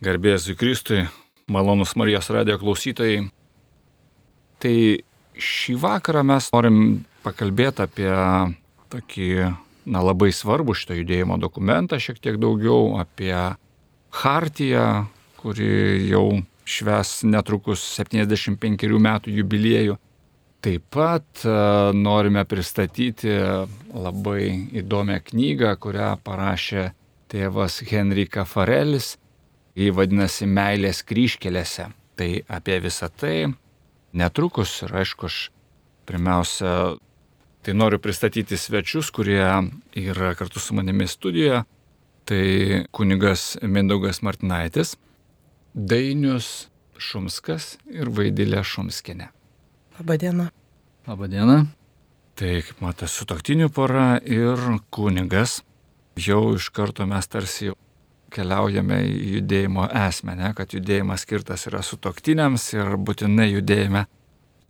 Garbės į Kristui, malonus Marijos radio klausytojai. Tai šį vakarą mes norim pakalbėti apie tokį, na, labai svarbų šito judėjimo dokumentą, šiek tiek daugiau apie Hartiją, kuri jau šves netrukus 75 metų jubiliejų. Taip pat e, norime pristatyti labai įdomią knygą, kurią parašė tėvas Henrika Farelis Jį vadinasi meilės kryškelėse. Tai apie visą tai netrukus ir aišku, aš pirmiausia, tai noriu pristatyti svečius, kurie yra kartu su manimi studijoje. Tai kunigas Mindaugas Martinaitis, Dainius Šumskas ir Vaidilė Šumskinė. Labadiena. Labadiena. Tai, kaip matote, sutoktinių pora ir kunigas. Jau iš karto mes tarsi keliaujame į judėjimo esmę, ne, kad judėjimas skirtas yra sutoktiniams ir būtinai judėjime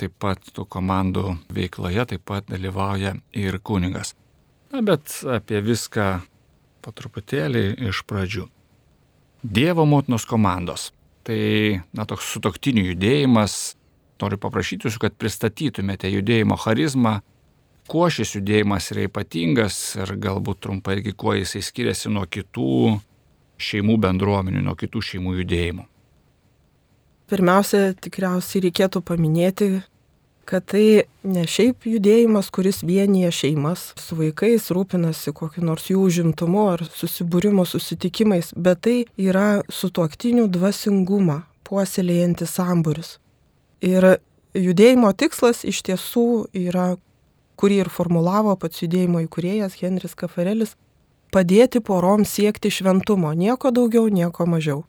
taip pat tų komandų veikloje taip pat dalyvauja ir kunigas. Na, bet apie viską po truputėlį iš pradžių. Dievo motinos komandos. Tai, na, toks sutoktinių judėjimas. Noriu paprašyti jūsų, kad pristatytumėte judėjimo charizmą, kuo šis judėjimas yra ypatingas ir galbūt trumpai irgi kuo jisai skiriasi nuo kitų šeimų bendruomenių, nuo kitų šeimų judėjimų? Pirmiausia, tikriausiai reikėtų paminėti, kad tai ne šiaip judėjimas, kuris vienyje šeimas su vaikais, rūpinasi kokiu nors jų užimtumu ar susibūrimo susitikimais, bet tai yra sutuoktinių dvasingumą puoselėjantis sambūris. Ir judėjimo tikslas iš tiesų yra, kurį ir formulavo pats judėjimo įkūrėjas Henris Kafarelis, padėti porom siekti šventumo, nieko daugiau, nieko mažiau.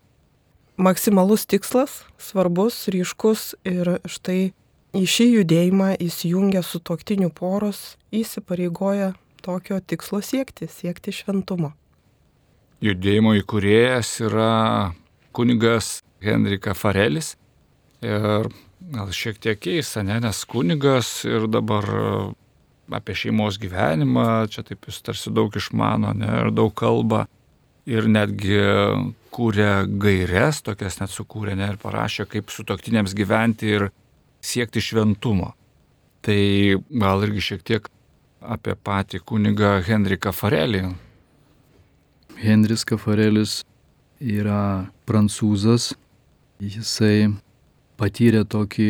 Maksimalus tikslas, svarbus, ryškus ir štai į šį judėjimą įsijungia su toktinių poros, įsipareigoja tokio tikslo siekti, siekti šventumo. Judėjimo įkūrėjas yra kunigas Henrika Farelis ir gal šiek tiek keista, ne, nes kunigas ir dabar apie šeimos gyvenimą, čia taip jis tarsi daug išmano ne, ir daug kalba ir netgi kūrė gairias, tokias net sukūrė ne, ir parašė, kaip su toktiniams gyventi ir siekti šventumo. Tai gal irgi šiek tiek apie patį kunigą Henriką Farelį. Henris Kafarelis yra prancūzas, jisai patyrė tokį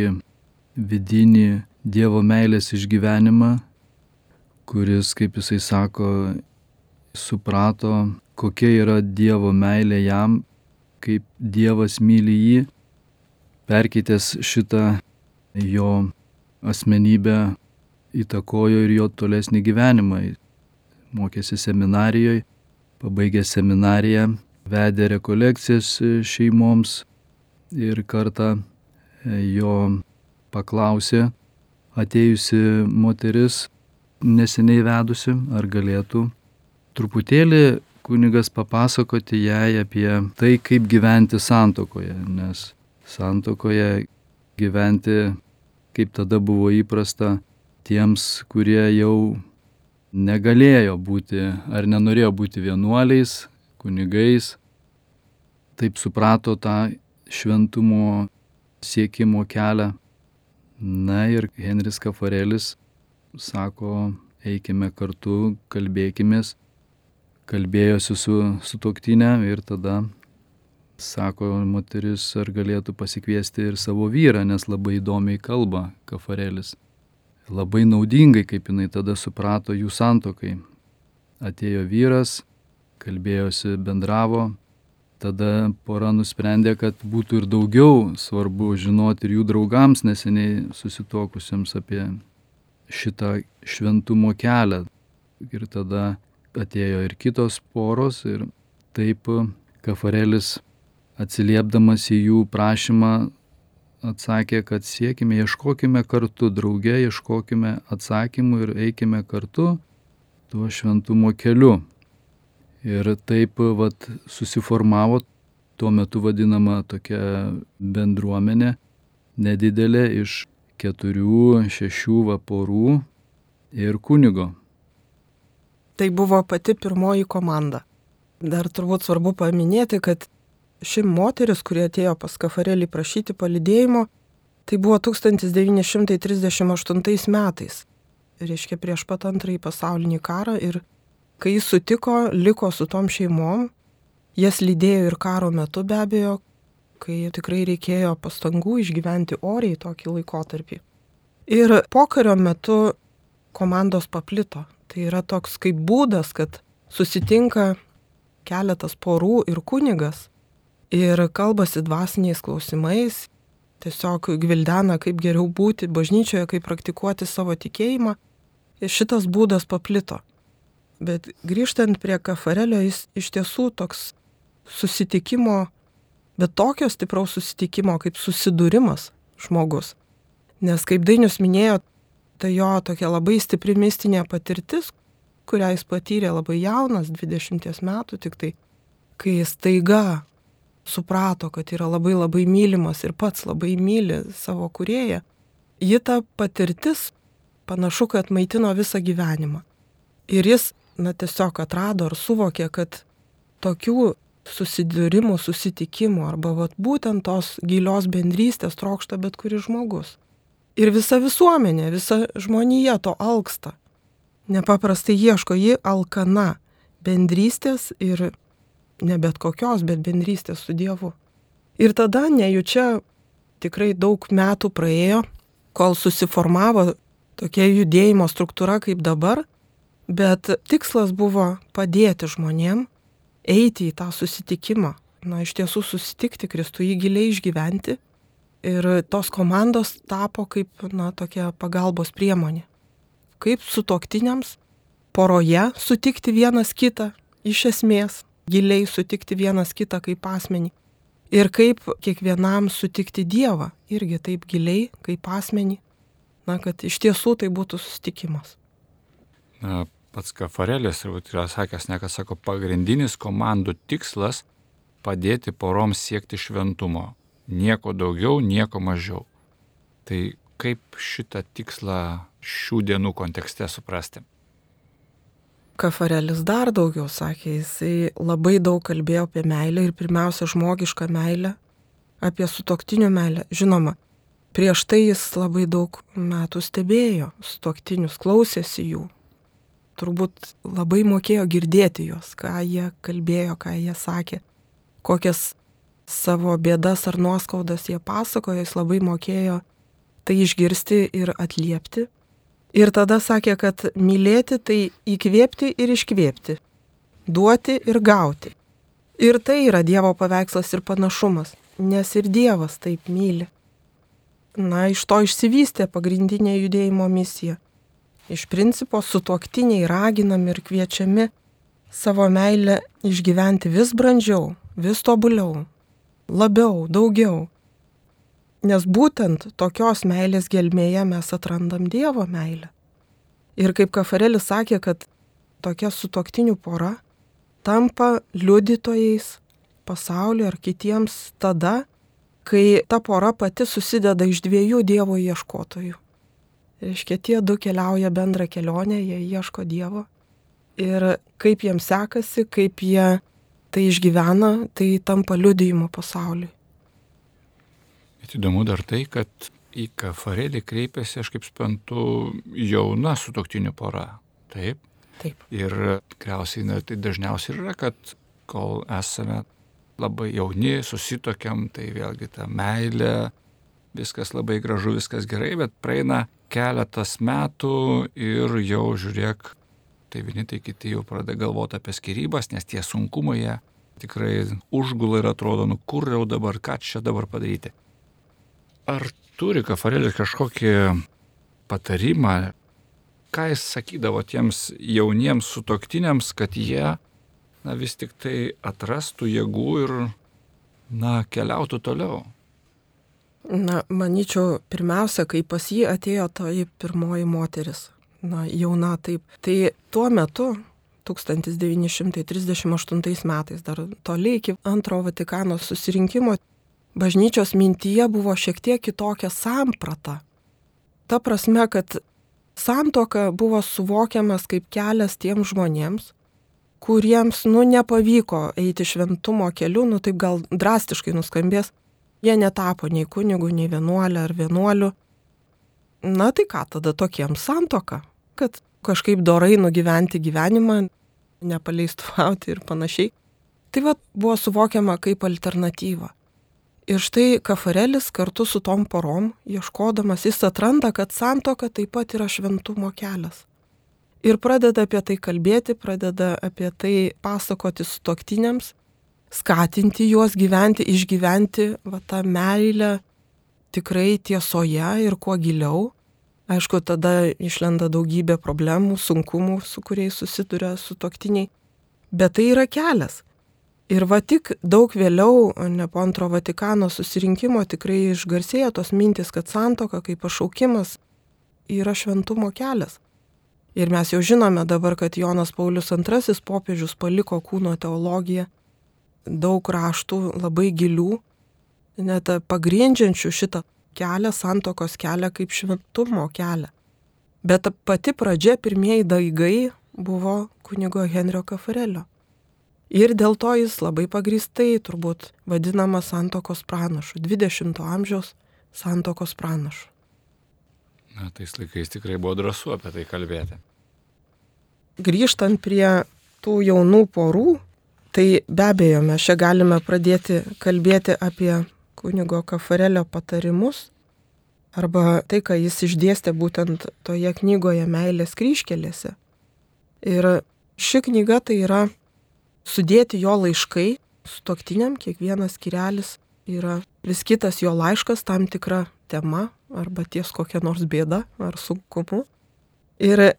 vidinį Dievo meilės išgyvenimą kuris, kaip jisai sako, suprato, kokia yra Dievo meilė jam, kaip Dievas myli jį, perkeitęs šitą jo asmenybę įtakojo ir jo tolesnį gyvenimą. Mokėsi seminarijoje, pabaigė seminariją, vedė rekolekcijas šeimoms ir kartą jo paklausė atėjusi moteris, neseniai vedusi, ar galėtų truputėlį kunigas papasakoti jai apie tai, kaip gyventi santokoje, nes santokoje gyventi, kaip tada buvo įprasta, tiems, kurie jau negalėjo būti ar nenorėjo būti vienuoliais, kunigais, taip suprato tą šventumo siekimo kelią. Na ir Henris Kafarelis sako, eikime kartu, kalbėkimės. Kalbėjosi su, su toktinė ir tada sako moteris, ar galėtų pasikviesti ir savo vyrą, nes labai įdomiai kalba kafarelis. Labai naudingai, kaip jinai tada suprato jų santokai. Atėjo vyras, kalbėjosi, bendravo, tada pora nusprendė, kad būtų ir daugiau svarbu žinoti ir jų draugams neseniai susitokusiems apie šitą šventumo kelią. Ir tada atėjo ir kitos poros ir taip Kafarelis atsiliepdamas į jų prašymą atsakė, kad siekime, ieškokime kartu, drauge ieškokime atsakymų ir eikime kartu tuo šventumo keliu. Ir taip vat, susiformavo tuo metu vadinama tokia bendruomenė, nedidelė iš keturių, šešių vaporų ir kunigo. Tai buvo pati pirmoji komanda. Dar turbūt svarbu paminėti, kad ši moteris, kurie atėjo pas Kafarelį prašyti palidėjimo, tai buvo 1938 metais. Reiškia prieš pat antrąjį pasaulinį karą ir kai jis sutiko, liko su tom šeimom, jas lydėjo ir karo metu be abejo, kai tikrai reikėjo pastangų išgyventi oriai tokį laikotarpį. Ir pokario metu komandos paplito. Tai yra toks kaip būdas, kad susitinka keletas porų ir kunigas ir kalbasi dvasiniais klausimais, tiesiog gvildena, kaip geriau būti bažnyčioje, kaip praktikuoti savo tikėjimą. Ir šitas būdas paplito. Bet grįžtant prie kafarelio, jis iš tiesų toks susitikimo, bet tokio stipraus susitikimo kaip susidūrimas žmogus. Nes kaip Dainius minėjo, tai jo tokia labai stipri mistinė patirtis, kurią jis patyrė labai jaunas, 20 metų tik tai, kai jis taiga suprato, kad yra labai labai mylimas ir pats labai myli savo kurėją, ji ta patirtis panašu, kad maitino visą gyvenimą. Ir jis, na, tiesiog atrado ar suvokė, kad tokių susidūrimų, susitikimų arba vat, būtent tos gilios bendrystės trokšta bet kuris žmogus. Ir visa visuomenė, visa žmonija to alksta. Nepaprastai ieško ji alkana bendrystės ir ne bet kokios, bet bendrystės su Dievu. Ir tada nejučia tikrai daug metų praėjo, kol susiformavo tokia judėjimo struktūra kaip dabar, bet tikslas buvo padėti žmonėm eiti į tą susitikimą, na iš tiesų susitikti Kristų, jį giliai išgyventi. Ir tos komandos tapo kaip, na, tokia pagalbos priemonė. Kaip su toktiniams poroje sutikti vienas kitą iš esmės, giliai sutikti vienas kitą kaip asmenį. Ir kaip kiekvienam sutikti Dievą, irgi taip giliai kaip asmenį, na, kad iš tiesų tai būtų susitikimas. Na, pats Kafarelis yra sakęs, ne kas sako, pagrindinis komandų tikslas - padėti poroms siekti šventumo. Nieko daugiau, nieko mažiau. Tai kaip šitą tikslą šių dienų kontekste suprasti? Kafarelis dar daugiau sakė, jisai labai daug kalbėjo apie meilę ir pirmiausia žmogišką meilę, apie sutoktinių meilę. Žinoma, prieš tai jis labai daug metų stebėjo sutoktinius, klausėsi jų. Turbūt labai mokėjo girdėti juos, ką jie kalbėjo, ką jie sakė, kokias savo bėdas ar nuoskaudas jie pasakojo, jis labai mokėjo tai išgirsti ir atliepti. Ir tada sakė, kad mylėti tai įkvėpti ir iškvėpti, duoti ir gauti. Ir tai yra Dievo paveikslas ir panašumas, nes ir Dievas taip myli. Na, iš to išsivystė pagrindinė judėjimo misija. Iš principo sutuoktiniai raginami ir kviečiami savo meilę išgyventi vis brandžiau, vis tobuliau, labiau, daugiau, Nes būtent tokios meilės gelmėje mes atrandam Dievo meilę. Ir kaip Kafarelis sakė, kad tokia sutoktinių pora tampa liudytojais pasaulio ar kitiems tada, kai ta pora pati susideda iš dviejų Dievo ieškotojų. Reiškia, tie du keliauja bendrą kelionę, jie ieško Dievo. Ir kaip jiems sekasi, kaip jie tai išgyvena, tai tampa liudijimu pasauliui. Bet įdomu dar tai, kad į kafarėlį kreipiasi, aš kaip spantu, jauna sutoktinių pora. Taip. Taip. Ir tikriausiai na, tai dažniausiai yra, kad kol esame labai jauni, susitokiam, tai vėlgi ta meilė, viskas labai gražu, viskas gerai, bet praeina keletas metų ir jau žiūrėk, tai vieni tai kiti jau pradeda galvoti apie skirybas, nes tie sunkumai jie tikrai užgula ir atrodo, nu kur jau dabar, ką čia dabar padaryti. Ar turi Kafarelis kažkokį patarimą, ką jis sakydavo tiems jauniems sutoktiniams, kad jie na, vis tik tai atrastų jėgų ir na, keliautų toliau? Na, manyčiau, pirmiausia, kai pas jį atėjo toji pirmoji moteris, na, jauna taip, tai tuo metu 1938 metais, dar toliai iki antro Vatikano susirinkimo, bažnyčios mintyje buvo šiek tiek kitokia samprata. Ta prasme, kad santoka buvo suvokiamas kaip kelias tiems žmonėms, kuriems, nu, nepavyko eiti šventumo keliu, nu, taip gal drastiškai nuskambės, jie netapo nei kunigų, nei vienuolė ar vienuolių. Na tai ką tada tokiems santoka, kad kažkaip dorai nugyventi gyvenimą, nepaleistuvauti ir panašiai. Tai vad buvo suvokiama kaip alternatyva. Ir štai Kafarelis kartu su tom porom, ieškodamas, jis atranda, kad santoka taip pat yra šventumo kelias. Ir pradeda apie tai kalbėti, pradeda apie tai pasakoti su toktiniams, skatinti juos gyventi, išgyventi va, tą meilę tikrai tiesoje ir kuo giliau. Aišku, tada išlenda daugybė problemų, sunkumų, su kuriais susiduria su toktiniai. Bet tai yra kelias. Ir va tik daug vėliau, ne po antro Vatikano susirinkimo, tikrai išgarsėjo tos mintis, kad santoka kaip pašaukimas yra šventumo kelias. Ir mes jau žinome dabar, kad Jonas Paulius II popiežius paliko kūno teologiją, daug raštų labai gilių, net pagrindžiančių šitą kelią, santokos kelią kaip šventumo kelią. Bet pati pradžia, pirmieji daigai buvo kunigo Henrio Kafarelio. Ir dėl to jis labai pagristai turbūt vadinamas santokos pranašu, 20-ojo amžiaus santokos pranašu. Na, tais laikais tikrai buvo drąsu apie tai kalbėti. Grįžtant prie tų jaunų porų, tai be abejo mes čia galime pradėti kalbėti apie kunigo Kafarelio patarimus arba tai, ką jis išdėstė būtent toje knygoje Meilės kryškelėse. Ir ši knyga tai yra sudėti jo laiškai su toktiniam, kiekvienas skirelis yra vis kitas jo laiškas tam tikra tema arba ties kokia nors bėda ar sunkumu. Ir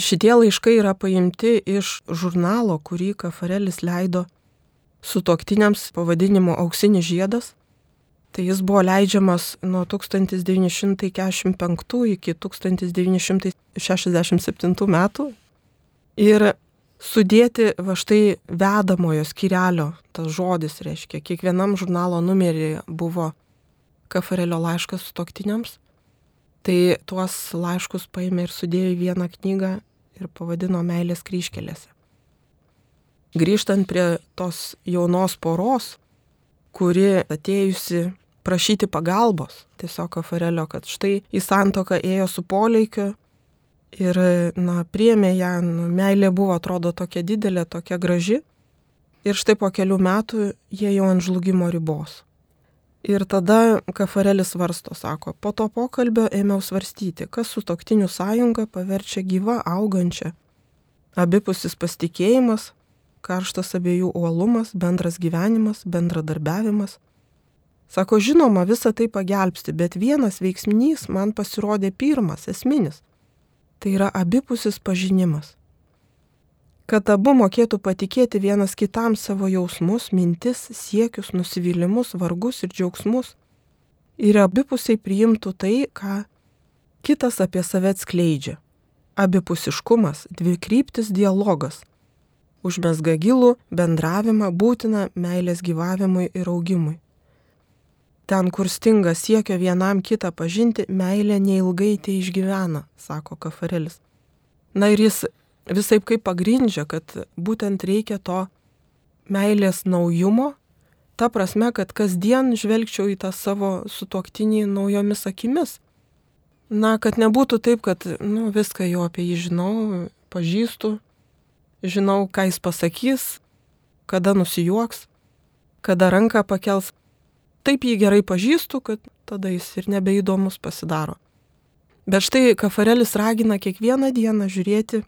šitie laiškai yra paimti iš žurnalo, kurį Kafarelis leido su toktiniams pavadinimu Auksinis žiedas. Tai jis buvo leidžiamas nuo 1945 iki 1967 metų. Ir sudėti va štai vedamojo skirelio, tas žodis reiškia, kiekvienam žurnalo numerį buvo Kafarelio laiškas su toktiniams. Tai tuos laiškus paėmė ir sudėjo į vieną knygą ir pavadino Meilės kryškelėse. Grįžtant prie tos jaunos poros, kuri atėjusi prašyti pagalbos, tiesiog Kafarelio, kad štai į santoką ėjo su poleikiu, Ir, na, priemė ją, nu, meilė buvo, atrodo, tokia didelė, tokia graži. Ir štai po kelių metų jie jau ant žlugimo ribos. Ir tada Kafarelis varsto, sako, po to pokalbio ėmiau svarstyti, kas su toktiniu sąjunga paverčia gyvą, augančią. Abipusis pasitikėjimas, karštas abiejų uolumas, bendras gyvenimas, bendradarbiavimas. Sako, žinoma, visa tai pagelbsti, bet vienas veiksminys man pasirodė pirmas, esminis tai yra abipusis pažinimas. Kad abu mokėtų patikėti vienas kitam savo jausmus, mintis, siekius, nusivylimus, vargus ir džiaugsmus. Ir abipusiai priimtų tai, ką kitas apie save atskleidžia. Abipusiškumas, dvikryptis dialogas. Užmesga gilų bendravimą būtina meilės gyvavimui ir augimui. Ten, kur stinga siekio vienam kitą pažinti, meilė neilgai tai išgyvena, sako Kafarelis. Na ir jis visai kaip pagrindžia, kad būtent reikia to meilės naujumo, ta prasme, kad kasdien žvelgčiau į tą savo sutuoktinį naujomis akimis. Na, kad nebūtų taip, kad nu, viską jau apie jį žinau, pažįstu, žinau, ką jis pasakys, kada nusijuoks, kada ranką pakels taip jį gerai pažįstu, kad tada jis ir nebeįdomus pasidaro. Bet štai Kafarelis ragina kiekvieną dieną žiūrėti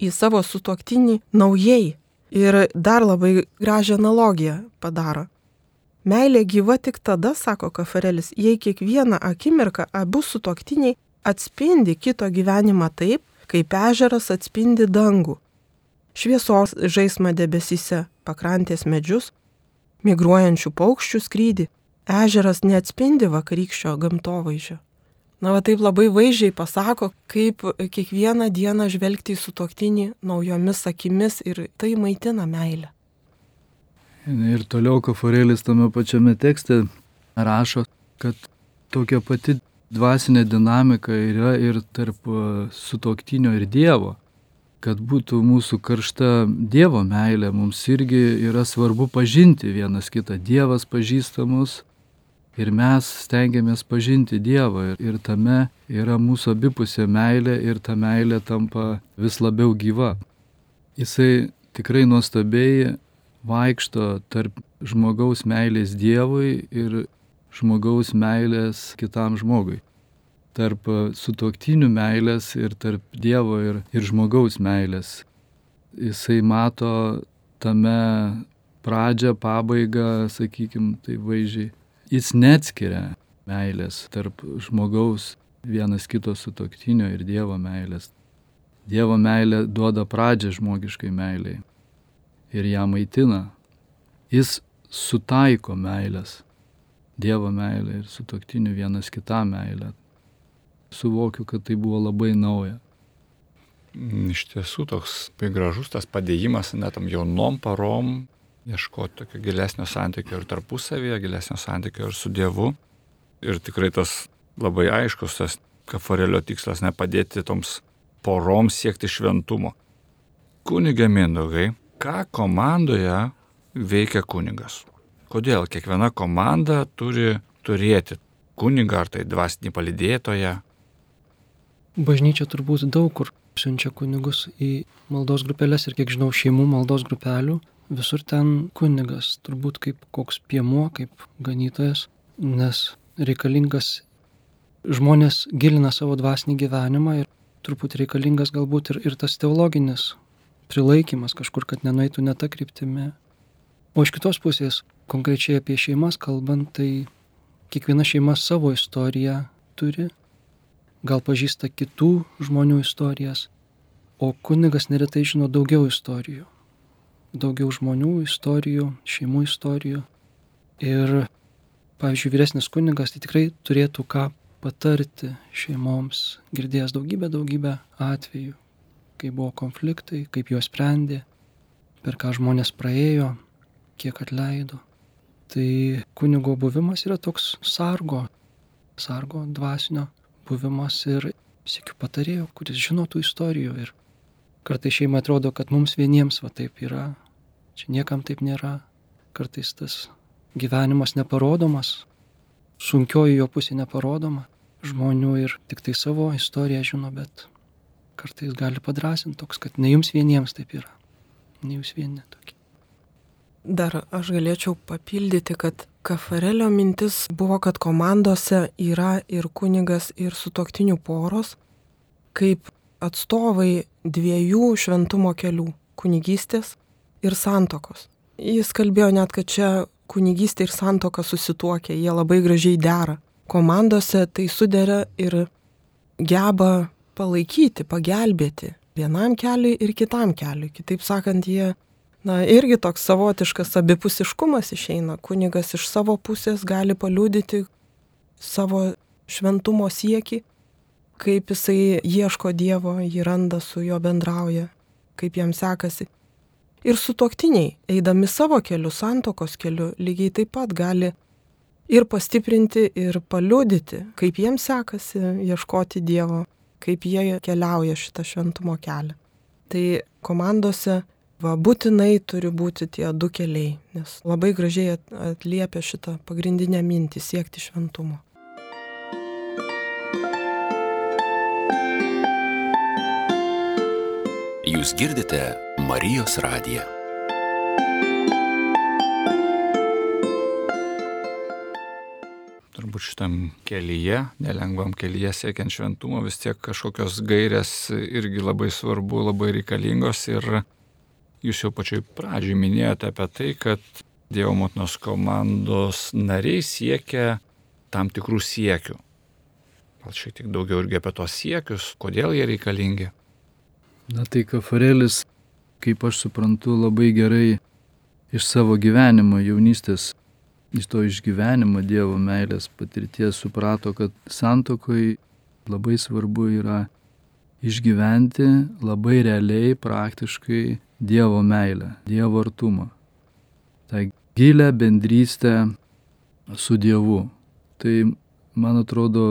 į savo sutuoktinį naujai ir dar labai gražią analogiją padaro. Meilė gyva tik tada, sako Kafarelis, jei kiekvieną akimirką abu sutuoktiniai atspindi kito gyvenimą taip, kaip ežeras atspindi dangų. Šviesos žaismą debesyse, pakrantės medžius, migruojančių paukščių skrydį. Ežeras neatspindi vakarykščio gamtovaizdžio. Na, va taip labai vaizdžiai pasako, kaip kiekvieną dieną žvelgti į sutoktinį naujomis akimis ir tai maitina meilę. Ir toliau Kaforėlis tame pačiame tekste rašo, kad tokia pati dvasinė dinamika yra ir tarp sutoktinio ir Dievo. kad būtų mūsų karšta Dievo meilė, mums irgi yra svarbu pažinti vienas kitą. Dievas pažįsta mus ir mes stengiamės pažinti Dievą ir, tame yra mūsų abipusė meilė ir ta meilė tampa vis labiau gyva. Jisai tikrai nuostabiai vaikšto tarp žmogaus meilės Dievui ir žmogaus meilės kitam žmogui tarp sutoktinių meilės ir tarp Dievo ir, ir žmogaus meilės. Jisai mato tame pradžią, pabaigą, sakykime, tai vaizdžiai. Jis neatskiria meilės tarp žmogaus vienas kito sutoktinio ir Dievo meilės. Dievo meilė duoda pradžią žmogiškai meiliai ir ją maitina. Jis sutaiko meilės. Dievo meilė ir sutoktinių vienas kitam meilė suvokiu, kad tai buvo labai nauja. Iš tiesų toks gražus tas padėjimas net tam jaunom parom, ieškoti tokio gilesnio santykio ir tarpusavėje, gilesnio santykio ir su Dievu. Ir tikrai tas labai aiškus, tas kafarelio tikslas nepadėti toms poroms siekti šventumo. Kunigė Mindaugai, ką komandoje veikia kunigas? Kodėl kiekviena komanda turi turėti kunigą ar tai dvasinį palidėtoją, Bažnyčia turbūt daug kur siunčia kunigus į maldos grupelės ir kiek žinau šeimų maldos grupelių, visur ten kunigas, turbūt kaip koks piemuo, kaip ganytojas, nes reikalingas žmonės gilina savo dvasinį gyvenimą ir turbūt reikalingas galbūt ir, ir tas teologinis prilaikymas kažkur, kad nenueitų ne tą kryptimį. O iš kitos pusės, konkrečiai apie šeimas kalbant, tai kiekviena šeima savo istoriją turi gal pažįsta kitų žmonių istorijas, o kunigas neretai žino daugiau istorijų. Daugiau žmonių istorijų, šeimų istorijų. Ir, pavyzdžiui, vyresnis kunigas tai tikrai turėtų ką patarti šeimoms, girdėjęs daugybę, daugybę atvejų, kai buvo konfliktai, kaip juos sprendė, per ką žmonės praėjo, kiek atleido. Tai kunigo buvimas yra toks sargo, sargo dvasinio buvimas ir sėkiu patarėjo, kuris žino tų istorijų ir kartais šeima atrodo, kad mums vieniems va taip yra, čia niekam taip nėra, kartais tas gyvenimas neparodomas, sunkioji jo pusė neparodoma. Žmonių ir tik tai savo istoriją žino, bet kartais gali padrasinti toks, kad ne jums vieniems taip yra, ne jūs vieni tokie. Dar aš galėčiau papildyti, kad Kafarelio mintis buvo, kad komandose yra ir kunigas, ir sutoktinių poros, kaip atstovai dviejų šventumo kelių - kunigystės ir santokos. Jis kalbėjo net, kad čia kunigystė ir santoka susituokia, jie labai gražiai dera. Komandose tai sudėra ir geba palaikyti, pagelbėti vienam keliui ir kitam keliui. Kitaip sakant, jie na, irgi toks savotiškas abipusiškumas išeina. Kunigas iš savo pusės gali paliūdyti savo šventumo sieki, kaip jisai ieško Dievo, jį randa, su juo bendrauja, kaip jam sekasi. Ir su toktiniai, eidami savo keliu, santokos keliu, lygiai taip pat gali ir pastiprinti, ir paliudyti, kaip jiems sekasi ieškoti Dievo, kaip jie keliauja šitą šventumo kelią. Tai komandose Va, būtinai turi būti tie du keliai, nes labai gražiai atliepia šitą pagrindinę mintį siekti šventumo. Jūs girdite Marijos radiją. Turbūt šitam kelyje, nelengvam kelyje siekiant šventumo, vis tiek kažkokios gairės irgi labai svarbu, labai reikalingos ir Jūs jau pačioj pradžioj minėjote apie tai, kad Dievo motinos komandos nariai siekia tam tikrų siekių. Gal šiek tiek daugiau irgi apie tos siekius, kodėl jie reikalingi. Na tai Kafarelis, kaip aš suprantu, labai gerai iš savo gyvenimo jaunystės, iš to išgyvenimo Dievo meilės patirties suprato, kad santokoj labai svarbu yra išgyventi labai realiai, praktiškai Dievo meilę, Dievo artumą. Ta gilę bendrystę su Dievu. Tai man atrodo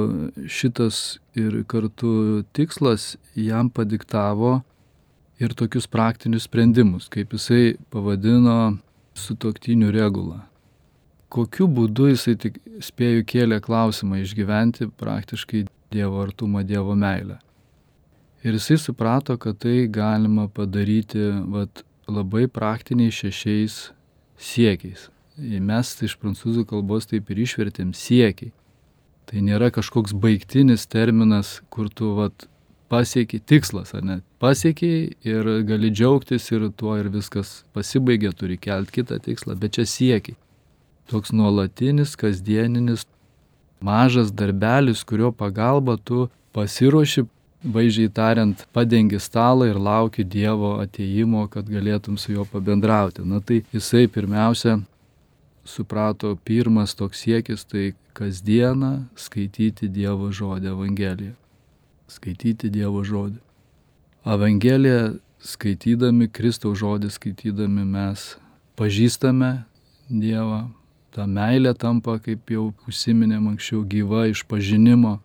šitas ir kartu tikslas jam padiktavo ir tokius praktinius sprendimus, kaip jisai pavadino sutoktinių regulą. Kokiu būdu jisai tik spėjų kėlė klausimą išgyventi praktiškai Dievo artumą, Dievo meilę. Ir jisai suprato, kad tai galima padaryti vat, labai praktiniais šešiais siekiais. Mes iš prancūzų kalbos taip ir išvertėm siekiai. Tai nėra kažkoks baigtinis terminas, kur tu vat, pasiekiai tikslas, ar ne? Pasiekiai ir gali džiaugtis ir tuo ir viskas pasibaigė, turi kelti kitą tikslą, bet čia siekiai. Toks nuolatinis, kasdieninis, mažas darbelis, kurio pagalba tu pasiruoši, vaizdžiai tariant, padengi stalą ir lauki Dievo ateimo, kad galėtum su juo pabendrauti. Na tai jisai pirmiausia suprato pirmas toks siekis, tai kasdieną skaityti Dievo žodį Evangeliją skaityti Dievo žodį. Evangeliją skaitydami, Kristaus žodį skaitydami mes pažįstame Dievą, ta meilė tampa, kaip jau užsiminėm anksčiau, gyva iš pažinimo.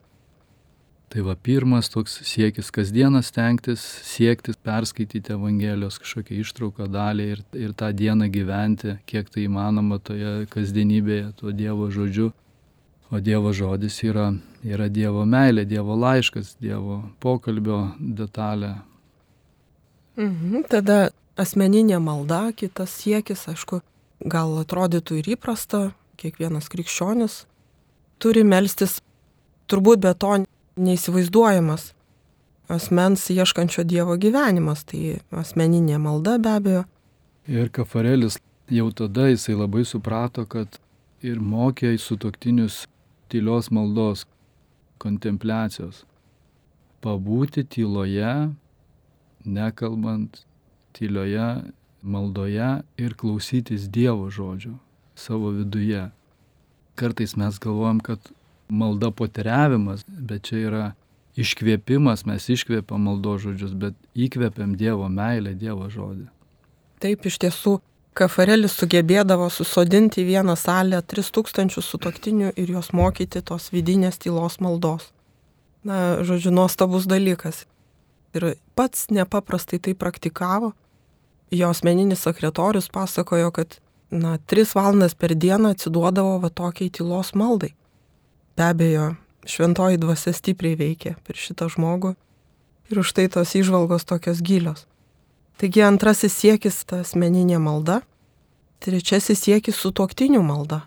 Tai va pirmas toks siekis kasdieną stengtis, siekti perskaityti Evangelijos kažkokią ištrauką dalį ir, ir tą dieną gyventi, kiek tai įmanoma toje kasdienybėje, tuo Dievo žodžiu. O Dievo žodis yra, yra Dievo meilė, Dievo laiškas, Dievo pokalbio detalė. Mhm, tada asmeninė malda, kitas siekis, aišku, gal atrodytų ir įprasta, kiekvienas krikščionis turi melstis, turbūt be to neįsivaizduojamas asmens ieškančio Dievo gyvenimas, tai asmeninė malda be abejo. Ir Kafarelis jau tada jisai labai suprato, kad ir mokė sutoktinius tylios maldos, kontempliacijos. Pabūti tyloje, nekalbant tylioje maldoje ir klausytis Dievo žodžio savo viduje. Kartais mes galvojam, kad malda poteriavimas, bet čia yra iškvėpimas, mes iškvėpiam maldo žodžius, bet įkvėpiam Dievo meilę, Dievo žodį. Taip iš tiesų Kafarelis sugebėdavo susodinti į vieną salę 3000 sutoktinių ir juos mokyti tos vidinės tylos maldos. Na, žodžiu, nuostabus dalykas. Ir pats nepaprastai tai praktikavo. Jo asmeninis sekretorius pasakojo, kad, na, 3 valandas per dieną atsiduodavo va tokiai tylos maldai. Be abejo, šventoji dvasia stipriai veikė per šitą žmogų ir už tai tos išvalgos tokios gilios. Taigi antrasis siekis - ta asmeninė malda. Trečiasis siekis - sutoktinių malda.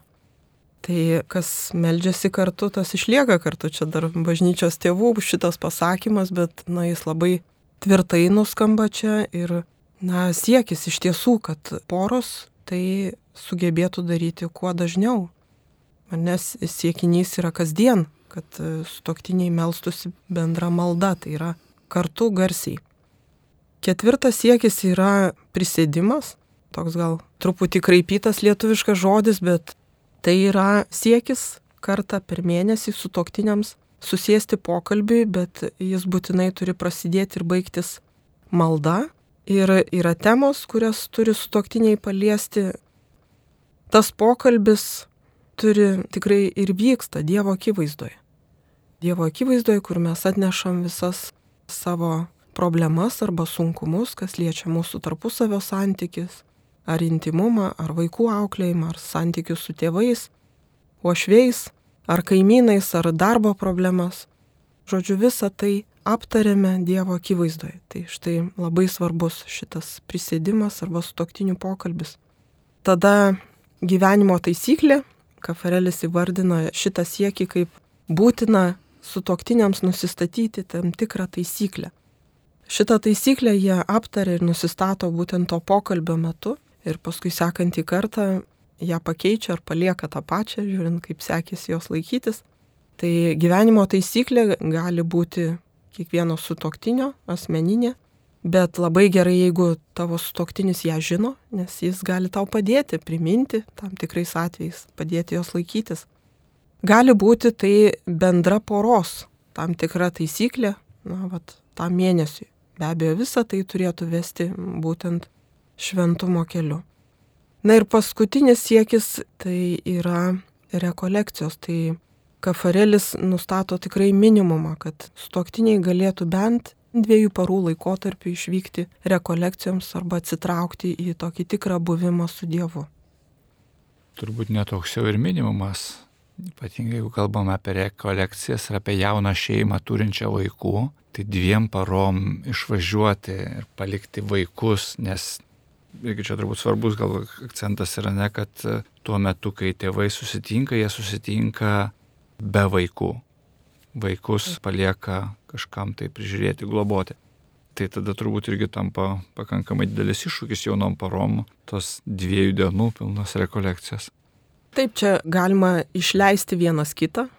Tai kas meldžiasi kartu, tas išlieka kartu. Čia dar bažnyčios tėvų šitas pasakymas, bet na, jis labai tvirtai nuskamba čia ir na, siekis iš tiesų, kad poros tai sugebėtų daryti kuo dažniau. Nes siekinys yra kasdien, kad sutoktiniai melstusi bendra malda, tai yra kartu garsiai. Ketvirtas siekis yra prisėdimas, toks gal truputį kraipytas lietuviškas žodis, bet tai yra siekis kartą per mėnesį su toktiniams susėsti pokalbiui, bet jis būtinai turi prasidėti ir baigtis malda. Ir yra temos, kurias turi su toktiniai paliesti. Tas pokalbis turi tikrai ir vyksta Dievo akivaizdoje. Dievo akivaizdoje, kur mes atnešam visas savo problemas arba sunkumus, kas liečia mūsų tarpusavio santykis, ar intimumą, ar vaikų auklėjimą, ar santykius su tėvais, uošveis, ar kaimynais, ar darbo problemas. Žodžiu, visą tai aptarėme Dievo akivaizdoje. Tai štai labai svarbus šitas prisėdimas arba sutoktinių pokalbis. Tada gyvenimo taisyklė, Kafarelis įvardino šitą siekį kaip būtina sutoktiniams nusistatyti tam tikrą taisyklę. Šitą taisyklę jie aptarė ir nusistato būtent to pokalbio metu ir paskui sekantį kartą ją pakeičia ar palieka tą pačią, žiūrint, kaip sekėsi jos laikytis. Tai gyvenimo taisyklė gali būti kiekvieno sutoktinio, asmeninė, bet labai gerai, jeigu tavo sutoktinis ją žino, nes jis gali tau padėti, priminti tam tikrais atvejais, padėti jos laikytis. Gali būti tai bendra poros, tam tikra taisyklė, na, vat, tam mėnesiui. Be abejo, visą tai turėtų vesti būtent šventumo keliu. Na ir paskutinis siekis tai yra rekolekcijos. Tai Kafarelis nustato tikrai minimumą, kad stoktiniai galėtų bent dviejų parų laikotarpį išvykti rekolekcijoms arba atsitraukti į tokį tikrą buvimą su Dievu. Turbūt netoks jau ir minimumas, ypatingai jeigu kalbame apie rekolekcijas ir apie jauną šeimą turinčią vaikų, tai dviem parom išvažiuoti ir palikti vaikus, nes irgi čia turbūt svarbus gal akcentas yra ne, kad tuo metu, kai tėvai susitinka, jie susitinka be vaikų. Vaikus palieka kažkam tai prižiūrėti, globoti. Tai tada turbūt irgi tampa pakankamai didelis iššūkis jaunom parom tos dviejų dienų pilnos rekolekcijos. Taip, čia galima išleisti vienas kitą,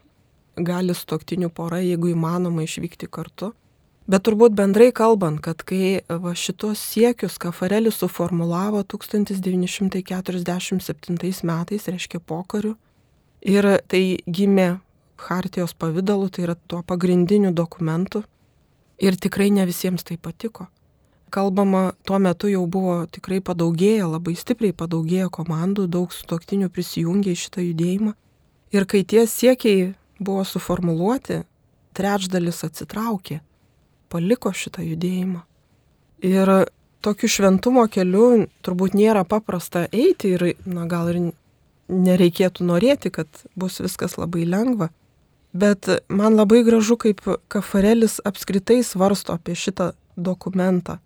gali stoktinių pora, jeigu įmanoma, išvykti kartu. Bet turbūt bendrai kalbant, kad kai va, šitos siekius Kafarelis suformulavo 1947 metais, reiškia pokariu, ir tai gimė Hartijos pavydalu, tai yra tuo pagrindiniu dokumentu. Ir tikrai ne visiems tai patiko. Kalbama, tuo metu jau buvo tikrai padaugėję, labai stipriai padaugėję komandų, daug sutoktinių prisijungė į šitą judėjimą. Ir kai tie siekiai buvo suformuluoti, trečdalis atsitraukė, paliko šitą judėjimą. Ir tokiu šventumo keliu turbūt nėra paprasta eiti ir, na, gal ir nereikėtų norėti, kad bus viskas labai lengva. Bet man labai gražu, kaip Kafarelis apskritai svarsto apie šitą dokumentą.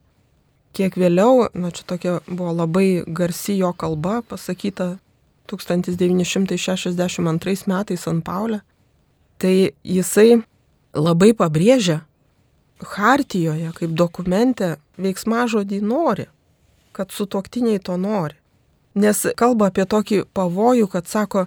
Kiek vėliau, na čia tokia buvo labai garsi jo kalba, pasakyta 1962 metais ant Paulė, tai jisai labai pabrėžia Hartijoje kaip dokumente veiksmažodį nori, kad sutoktiniai to nori. Nes kalba apie tokį pavojų, kad sako,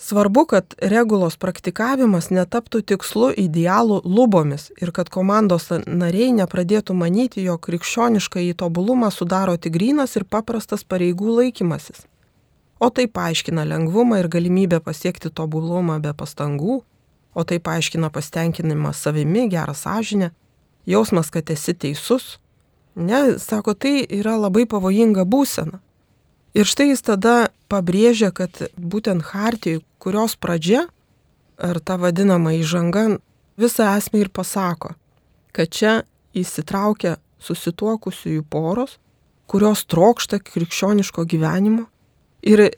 Svarbu, kad regulos praktikavimas netaptų tikslu idealų lubomis ir kad komandos nariai nepradėtų manyti, jog krikščionišką įtobulumą sudaro tik grinas ir paprastas pareigų laikymasis. O tai paaiškina lengvumą ir galimybę pasiekti tobulumą be pastangų, o tai paaiškina pasitenkinimą savimi, gerą sąžinę, jausmas, kad esi teisus. Ne, sako, tai yra labai pavojinga būsena. Ir štai jis tada pabrėžia, kad būtent Hartijai, kurios pradžia, ar ta vadinama įžanga, visą esmę ir pasako, kad čia įsitraukia susituokusiųjų poros, kurios trokšta krikščioniško gyvenimo ir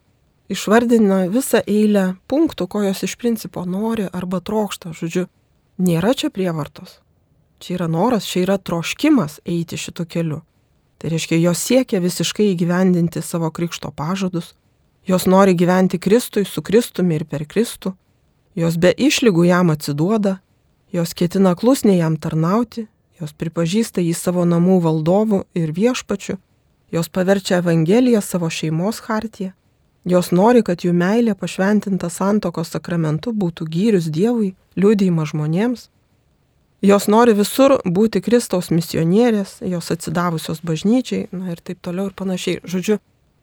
išvardina visą eilę punktų, ko jos iš principo nori arba trokšta. Žodžiu, nėra čia prievartos. Čia yra noras, čia yra troškimas eiti šitu keliu. Tai reiškia, jos siekia visiškai įgyvendinti savo krikšto pažadus, jos nori gyventi Kristui su Kristumi ir per Kristų, jos be išlygų jam atsiduoda, jos ketina klusniai jam tarnauti, jos pripažįsta jį savo namų valdovu ir viešpačiu, jos paverčia Evangeliją savo šeimos hartiją, jos nori, kad jų meilė pašventinta santokos sakramentu būtų gyrius Dievui, liūdėjimą žmonėms, Jos nori visur būti Kristaus misionierės, jos atsidavusios bažnyčiai, na ir taip toliau ir panašiai. Žodžiu,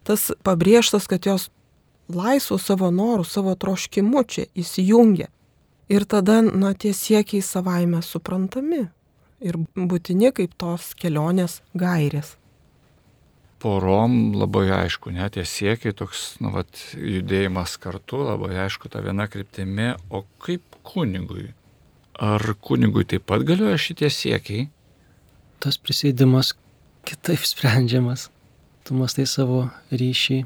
tas pabrėžtas, kad jos laisvų savo norų, savo troškimu čia įsijungia. Ir tada, na, tie siekiai savaime suprantami ir būtini kaip tos kelionės gairės. Porom labai aišku, net tie siekiai, toks, na, vat, judėjimas kartu, labai aišku, ta viena kryptimi, o kaip kunigui? Ar kunigui taip pat galioja šitie siekiai? Tas prisėdimas kitaip sprendžiamas. Tu mastai savo ryšį,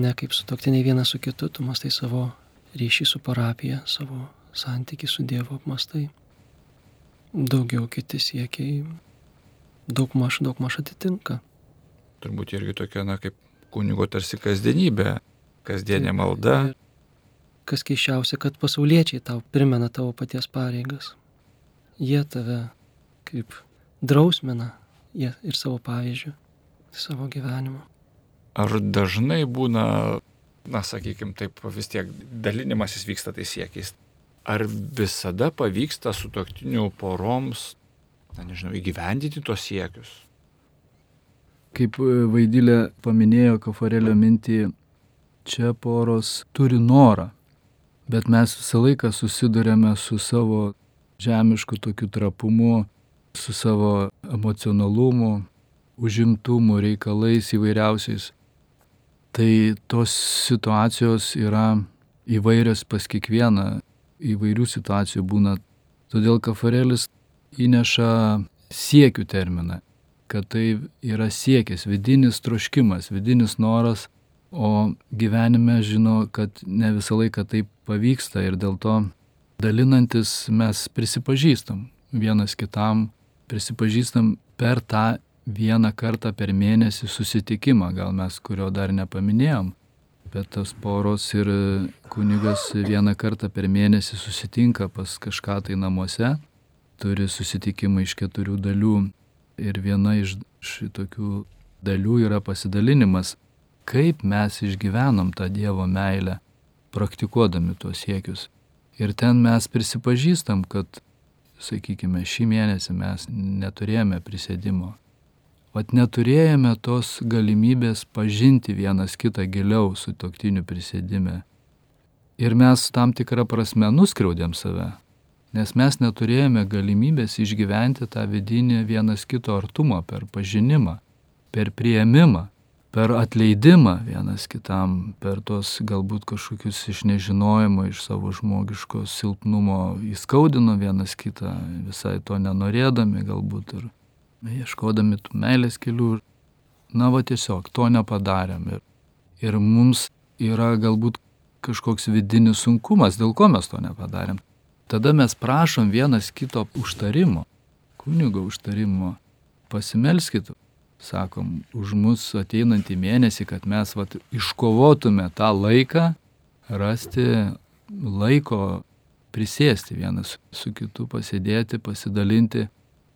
ne kaip su toktiniai vienas su kitu, tu mastai savo ryšį su parapija, savo santyki su Dievu apmastai. Daugiau kiti siekiai daug maž, daug maž atitinka. Turbūt irgi tokia, na, kaip kunigo tarsi kasdienybė, kasdienė malda. Ir kas keiščiausia, kad pasauliečiai tau primena tavo paties pareigas. Jie tave kaip drausmina jie ir savo pavyzdžių, savo gyvenimo. Ar dažnai būna, na, sakykime, taip vis tiek dalinimasis vyksta tais siekiais? Ar visada pavyksta su toktinių poroms, na, nežinau, įgyvendinti tos siekius? Kaip Vaidylė paminėjo Kafarelio mintį, čia poros turi norą bet mes visą laiką susidurėme su savo žemišku tokiu trapumu, su savo emocionalumu, užimtumu, reikalais įvairiausiais. Tai tos situacijos yra įvairios pas kiekvieną, įvairių situacijų būna. Todėl kafarelis įneša siekių terminą, kad tai yra siekis, vidinis troškimas, vidinis noras, o gyvenime žino, kad ne visą laiką tai pavyksta ir dėl to dalinantis mes prisipažįstam vienas kitam, prisipažįstam per tą vieną kartą per mėnesį susitikimą, gal mes kurio dar nepaminėjom, bet tos poros ir kunigas vieną kartą per mėnesį susitinka pas kažką tai namuose, turi susitikimą iš keturių dalių ir viena iš šitokių dalių yra pasidalinimas, kaip mes išgyvenom tą Dievo meilę, praktikuodami tuos siekius. Ir ten mes prisipažįstam, kad, sakykime, šį mėnesį mes neturėjome prisėdimo, Vat neturėjome tos galimybės pažinti vienas kitą giliau su toktiniu prisėdime. Ir mes tam tikrą prasme nuskriaudėm save, nes mes neturėjome galimybės išgyventi tą vidinį vienas kito artumą per pažinimą, per prieimimą, per atleidimą vienas kitam, per tos galbūt kažkokius iš nežinojimo, iš savo žmogiško silpnumo įskaudino vienas kitą, visai to nenorėdami galbūt ir ieškodami tų meilės kelių. Na va tiesiog to nepadarėm. Ir, ir mums yra galbūt kažkoks vidinis sunkumas, dėl ko mes to nepadarėm. Tada mes prašom vienas kito užtarimo, kunigo užtarimo, pasimelskit, sakom, už mus ateinantį mėnesį, kad mes vat, iškovotume tą laiką, rasti laiko prisėsti vienas su kitu, pasėdėti, pasidalinti.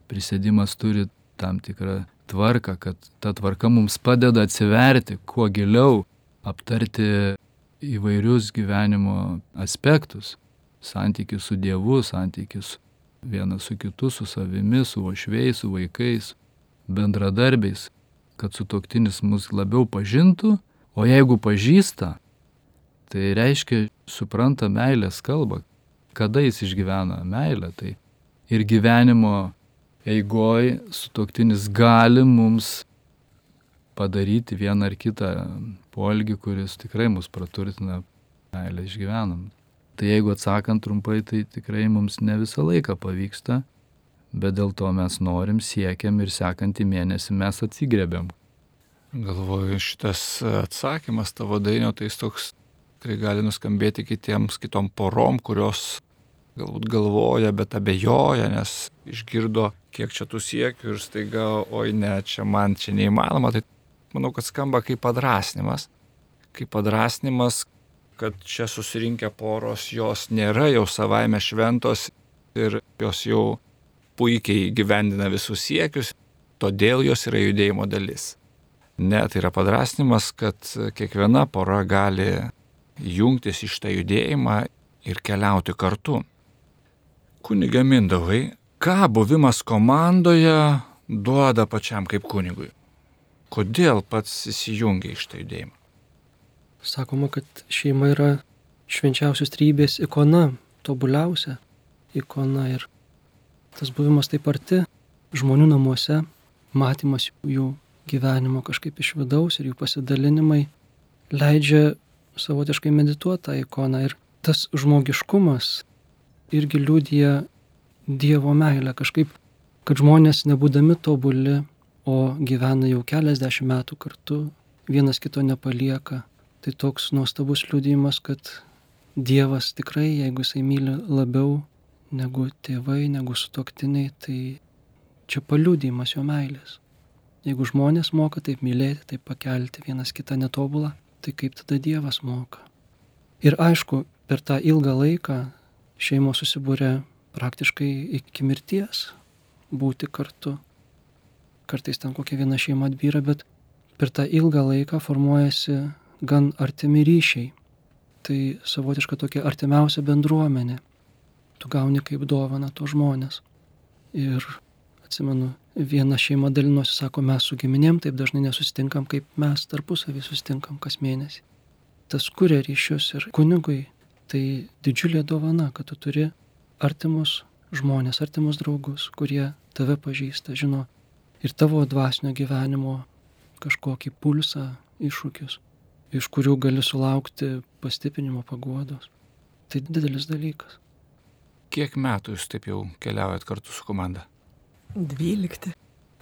Prisėdimas turi tam tikrą tvarką, kad ta tvarka mums padeda atsiverti kuo giliau, aptarti įvairius gyvenimo aspektus - santykius su Dievu, santykius vienas su kitu, su savimi, su ošvėjais, su vaikais, bendradarbiais, kad sutoktinis mus labiau pažintų, o jeigu pažįsta, tai reiškia supranta meilės kalbą, kada jis išgyvena meilę, tai ir gyvenimo eigoj sutoktinis gali mums padaryti vieną ar kitą polgį, kuris tikrai mus praturtina, meilę išgyvenam. Tai jeigu atsakant trumpai, tai tikrai mums ne visą laiką pavyksta, bet dėl to mes norim, siekiam ir sekantį mėnesį mes atsigrėbėm. Galvoju, šitas atsakymas tavo dainio, tai jis toks tikrai gali nuskambėti kitiems, kitom porom, kurios galbūt galvoja, bet abejoja, nes išgirdo, kiek čia tų siekių ir staiga, oi ne, čia man čia neįmanoma. Tai manau, kad skamba kaip padrasnimas. Kaip padrasnimas, kad čia susirinkę poros jos nėra jau savaime šventos ir jos jau puikiai gyvendina visus siekius, todėl jos yra judėjimo dalis. Ne, tai yra padrasnimas, kad kiekviena pora gali jungtis į šitą judėjimą ir keliauti kartu. Kunigė Mindovai, ką buvimas komandoje duoda pačiam kaip kunigui? Kodėl pats įsijungia iš tą judėjimą? Sakoma, kad šeima yra švenčiausios trybės ikona, tobuliausia ikona ir tas buvimas taip arti žmonių namuose, matymas jų gyvenimo kažkaip iš vidaus ir jų pasidalinimai leidžia savotiškai medituoti tą ikoną ir tas žmogiškumas irgi liūdija Dievo meilę kažkaip, kad žmonės nebūdami tobuli, o gyvena jau keliasdešimt metų kartu, vienas kito nepalieka. Tai toks nuostabus liūdėjimas, kad Dievas tikrai, jeigu jisai myli labiau negu tėvai, negu sutoktiniai, tai čia paliūdėjimas jo meilės. Jeigu žmonės moka taip mylėti, taip pakelti vienas kitą netobulą, tai kaip tada Dievas moka. Ir aišku, per tą ilgą laiką šeimos susibūrė praktiškai iki mirties būti kartu. Kartais ten kokia viena šeima atbyra, bet per tą ilgą laiką formuojasi gan artimi ryšiai. Tai savotiška tokia artimiausia bendruomenė. Tu gauni kaip dovana to žmonės. Ir atsimenu, viena šeima dalinosi, sako, mes su giminėm taip dažnai nesusitinkam, kaip mes tarpusavį susitinkam kas mėnesį. Tas kuria ryšius ir kunigui tai didžiulė dovana, kad tu turi artimus žmonės, artimus draugus, kurie tave pažįsta, žino ir tavo dvasinio gyvenimo kažkokį pulsą, iššūkius, iš kurių gali sulaukti pastiprinimo paguodos. Tai didelis dalykas. Kiek metų jūs taip jau keliaujat kartu su komanda? 12.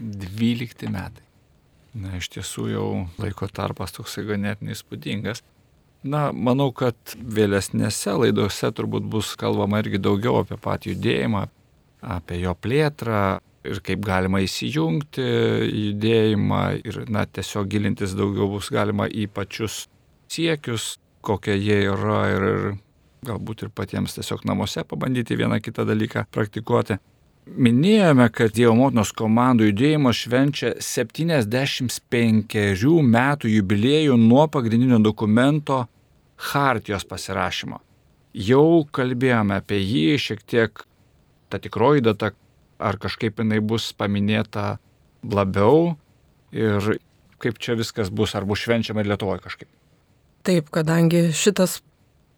12 metai. Na, iš tiesų jau laiko tarpas toksai ganėtinai įspūdingas. Na, manau, kad vėlesnėse laidose turbūt bus kalbama irgi daugiau apie patį judėjimą, apie jo plėtrą ir kaip galima įsijungti judėjimą ir, na, tiesiog gilintis daugiau bus galima į pačius siekius, kokie jie yra ir, ir galbūt ir patiems tiesiog namuose pabandyti vieną kitą dalyką praktikuoti. Minėjome, kad Dievo motinos komandų judėjimas švenčia 75 metų jubiliejų nuo pagrindinio dokumento Hartijos pasirašymo. Jau kalbėjome apie jį, šiek tiek ta tikroji data, ar kažkaip jinai bus paminėta labiau ir kaip čia viskas bus, ar bus švenčiama ir Lietuvoje kažkaip. Taip, kadangi šitas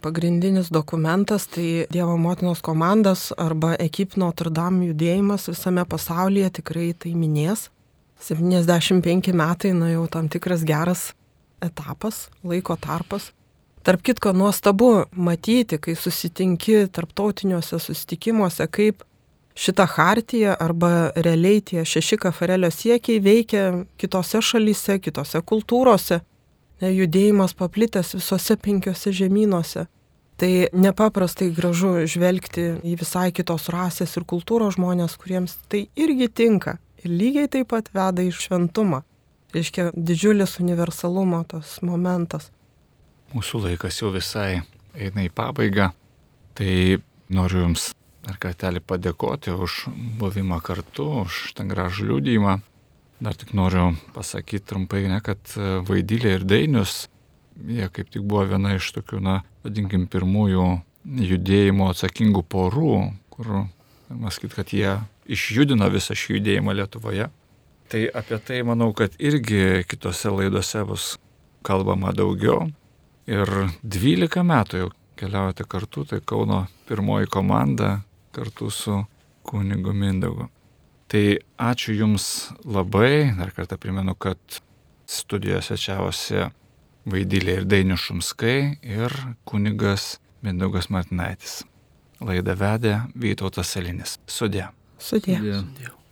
pagrindinis dokumentas tai Dievo motinos komandas arba ekip Notre Dame judėjimas visame pasaulyje tikrai tai minės. 75 metai, na jau tam tikras geras etapas, laiko tarpas. Tarp kitko, nuostabu matyti, kai susitinki tarptautiniuose susitikimuose, kaip šita hartija arba realiai tie šeši kafarelio siekiai veikia kitose šalyse, kitose kultūrose. Judėjimas paplitęs visose penkiose žemynuose. Tai nepaprastai gražu žvelgti į visai kitos rasės ir kultūros žmonės, kuriems tai irgi tinka. Ir lygiai taip pat veda į šventumą. Reiškia didžiulis universalumo tas momentas. Mūsų laikas jau visai eina į pabaigą. Tai noriu Jums dar kartelį padėkoti už buvimą kartu, už tą gražų liūdėjimą. Dar tik noriu pasakyti trumpai, ne, kad Vaidylė ir Dainius jie kaip tik buvo viena iš tokių, na, vadinkim, pirmųjų judėjimo atsakingų porų, kur, galima sakyti, kad jie išjudino visą šį judėjimą Lietuvoje. Tai apie tai manau, kad irgi kitose laidose bus kalbama daugiau. Ir 12 metų jau keliaujate kartu, tai Kauno pirmoji komanda kartu su kunigu Mindaugu. Tai ačiū Jums labai, dar kartą primenu, kad studijose čiavosi Vaidylė ir Dainius Šumskai ir kunigas Mindaugas Martinaitis. Laidą vedė Vytautas Salinis. Sudė. Sudė. Sudie. Dievo.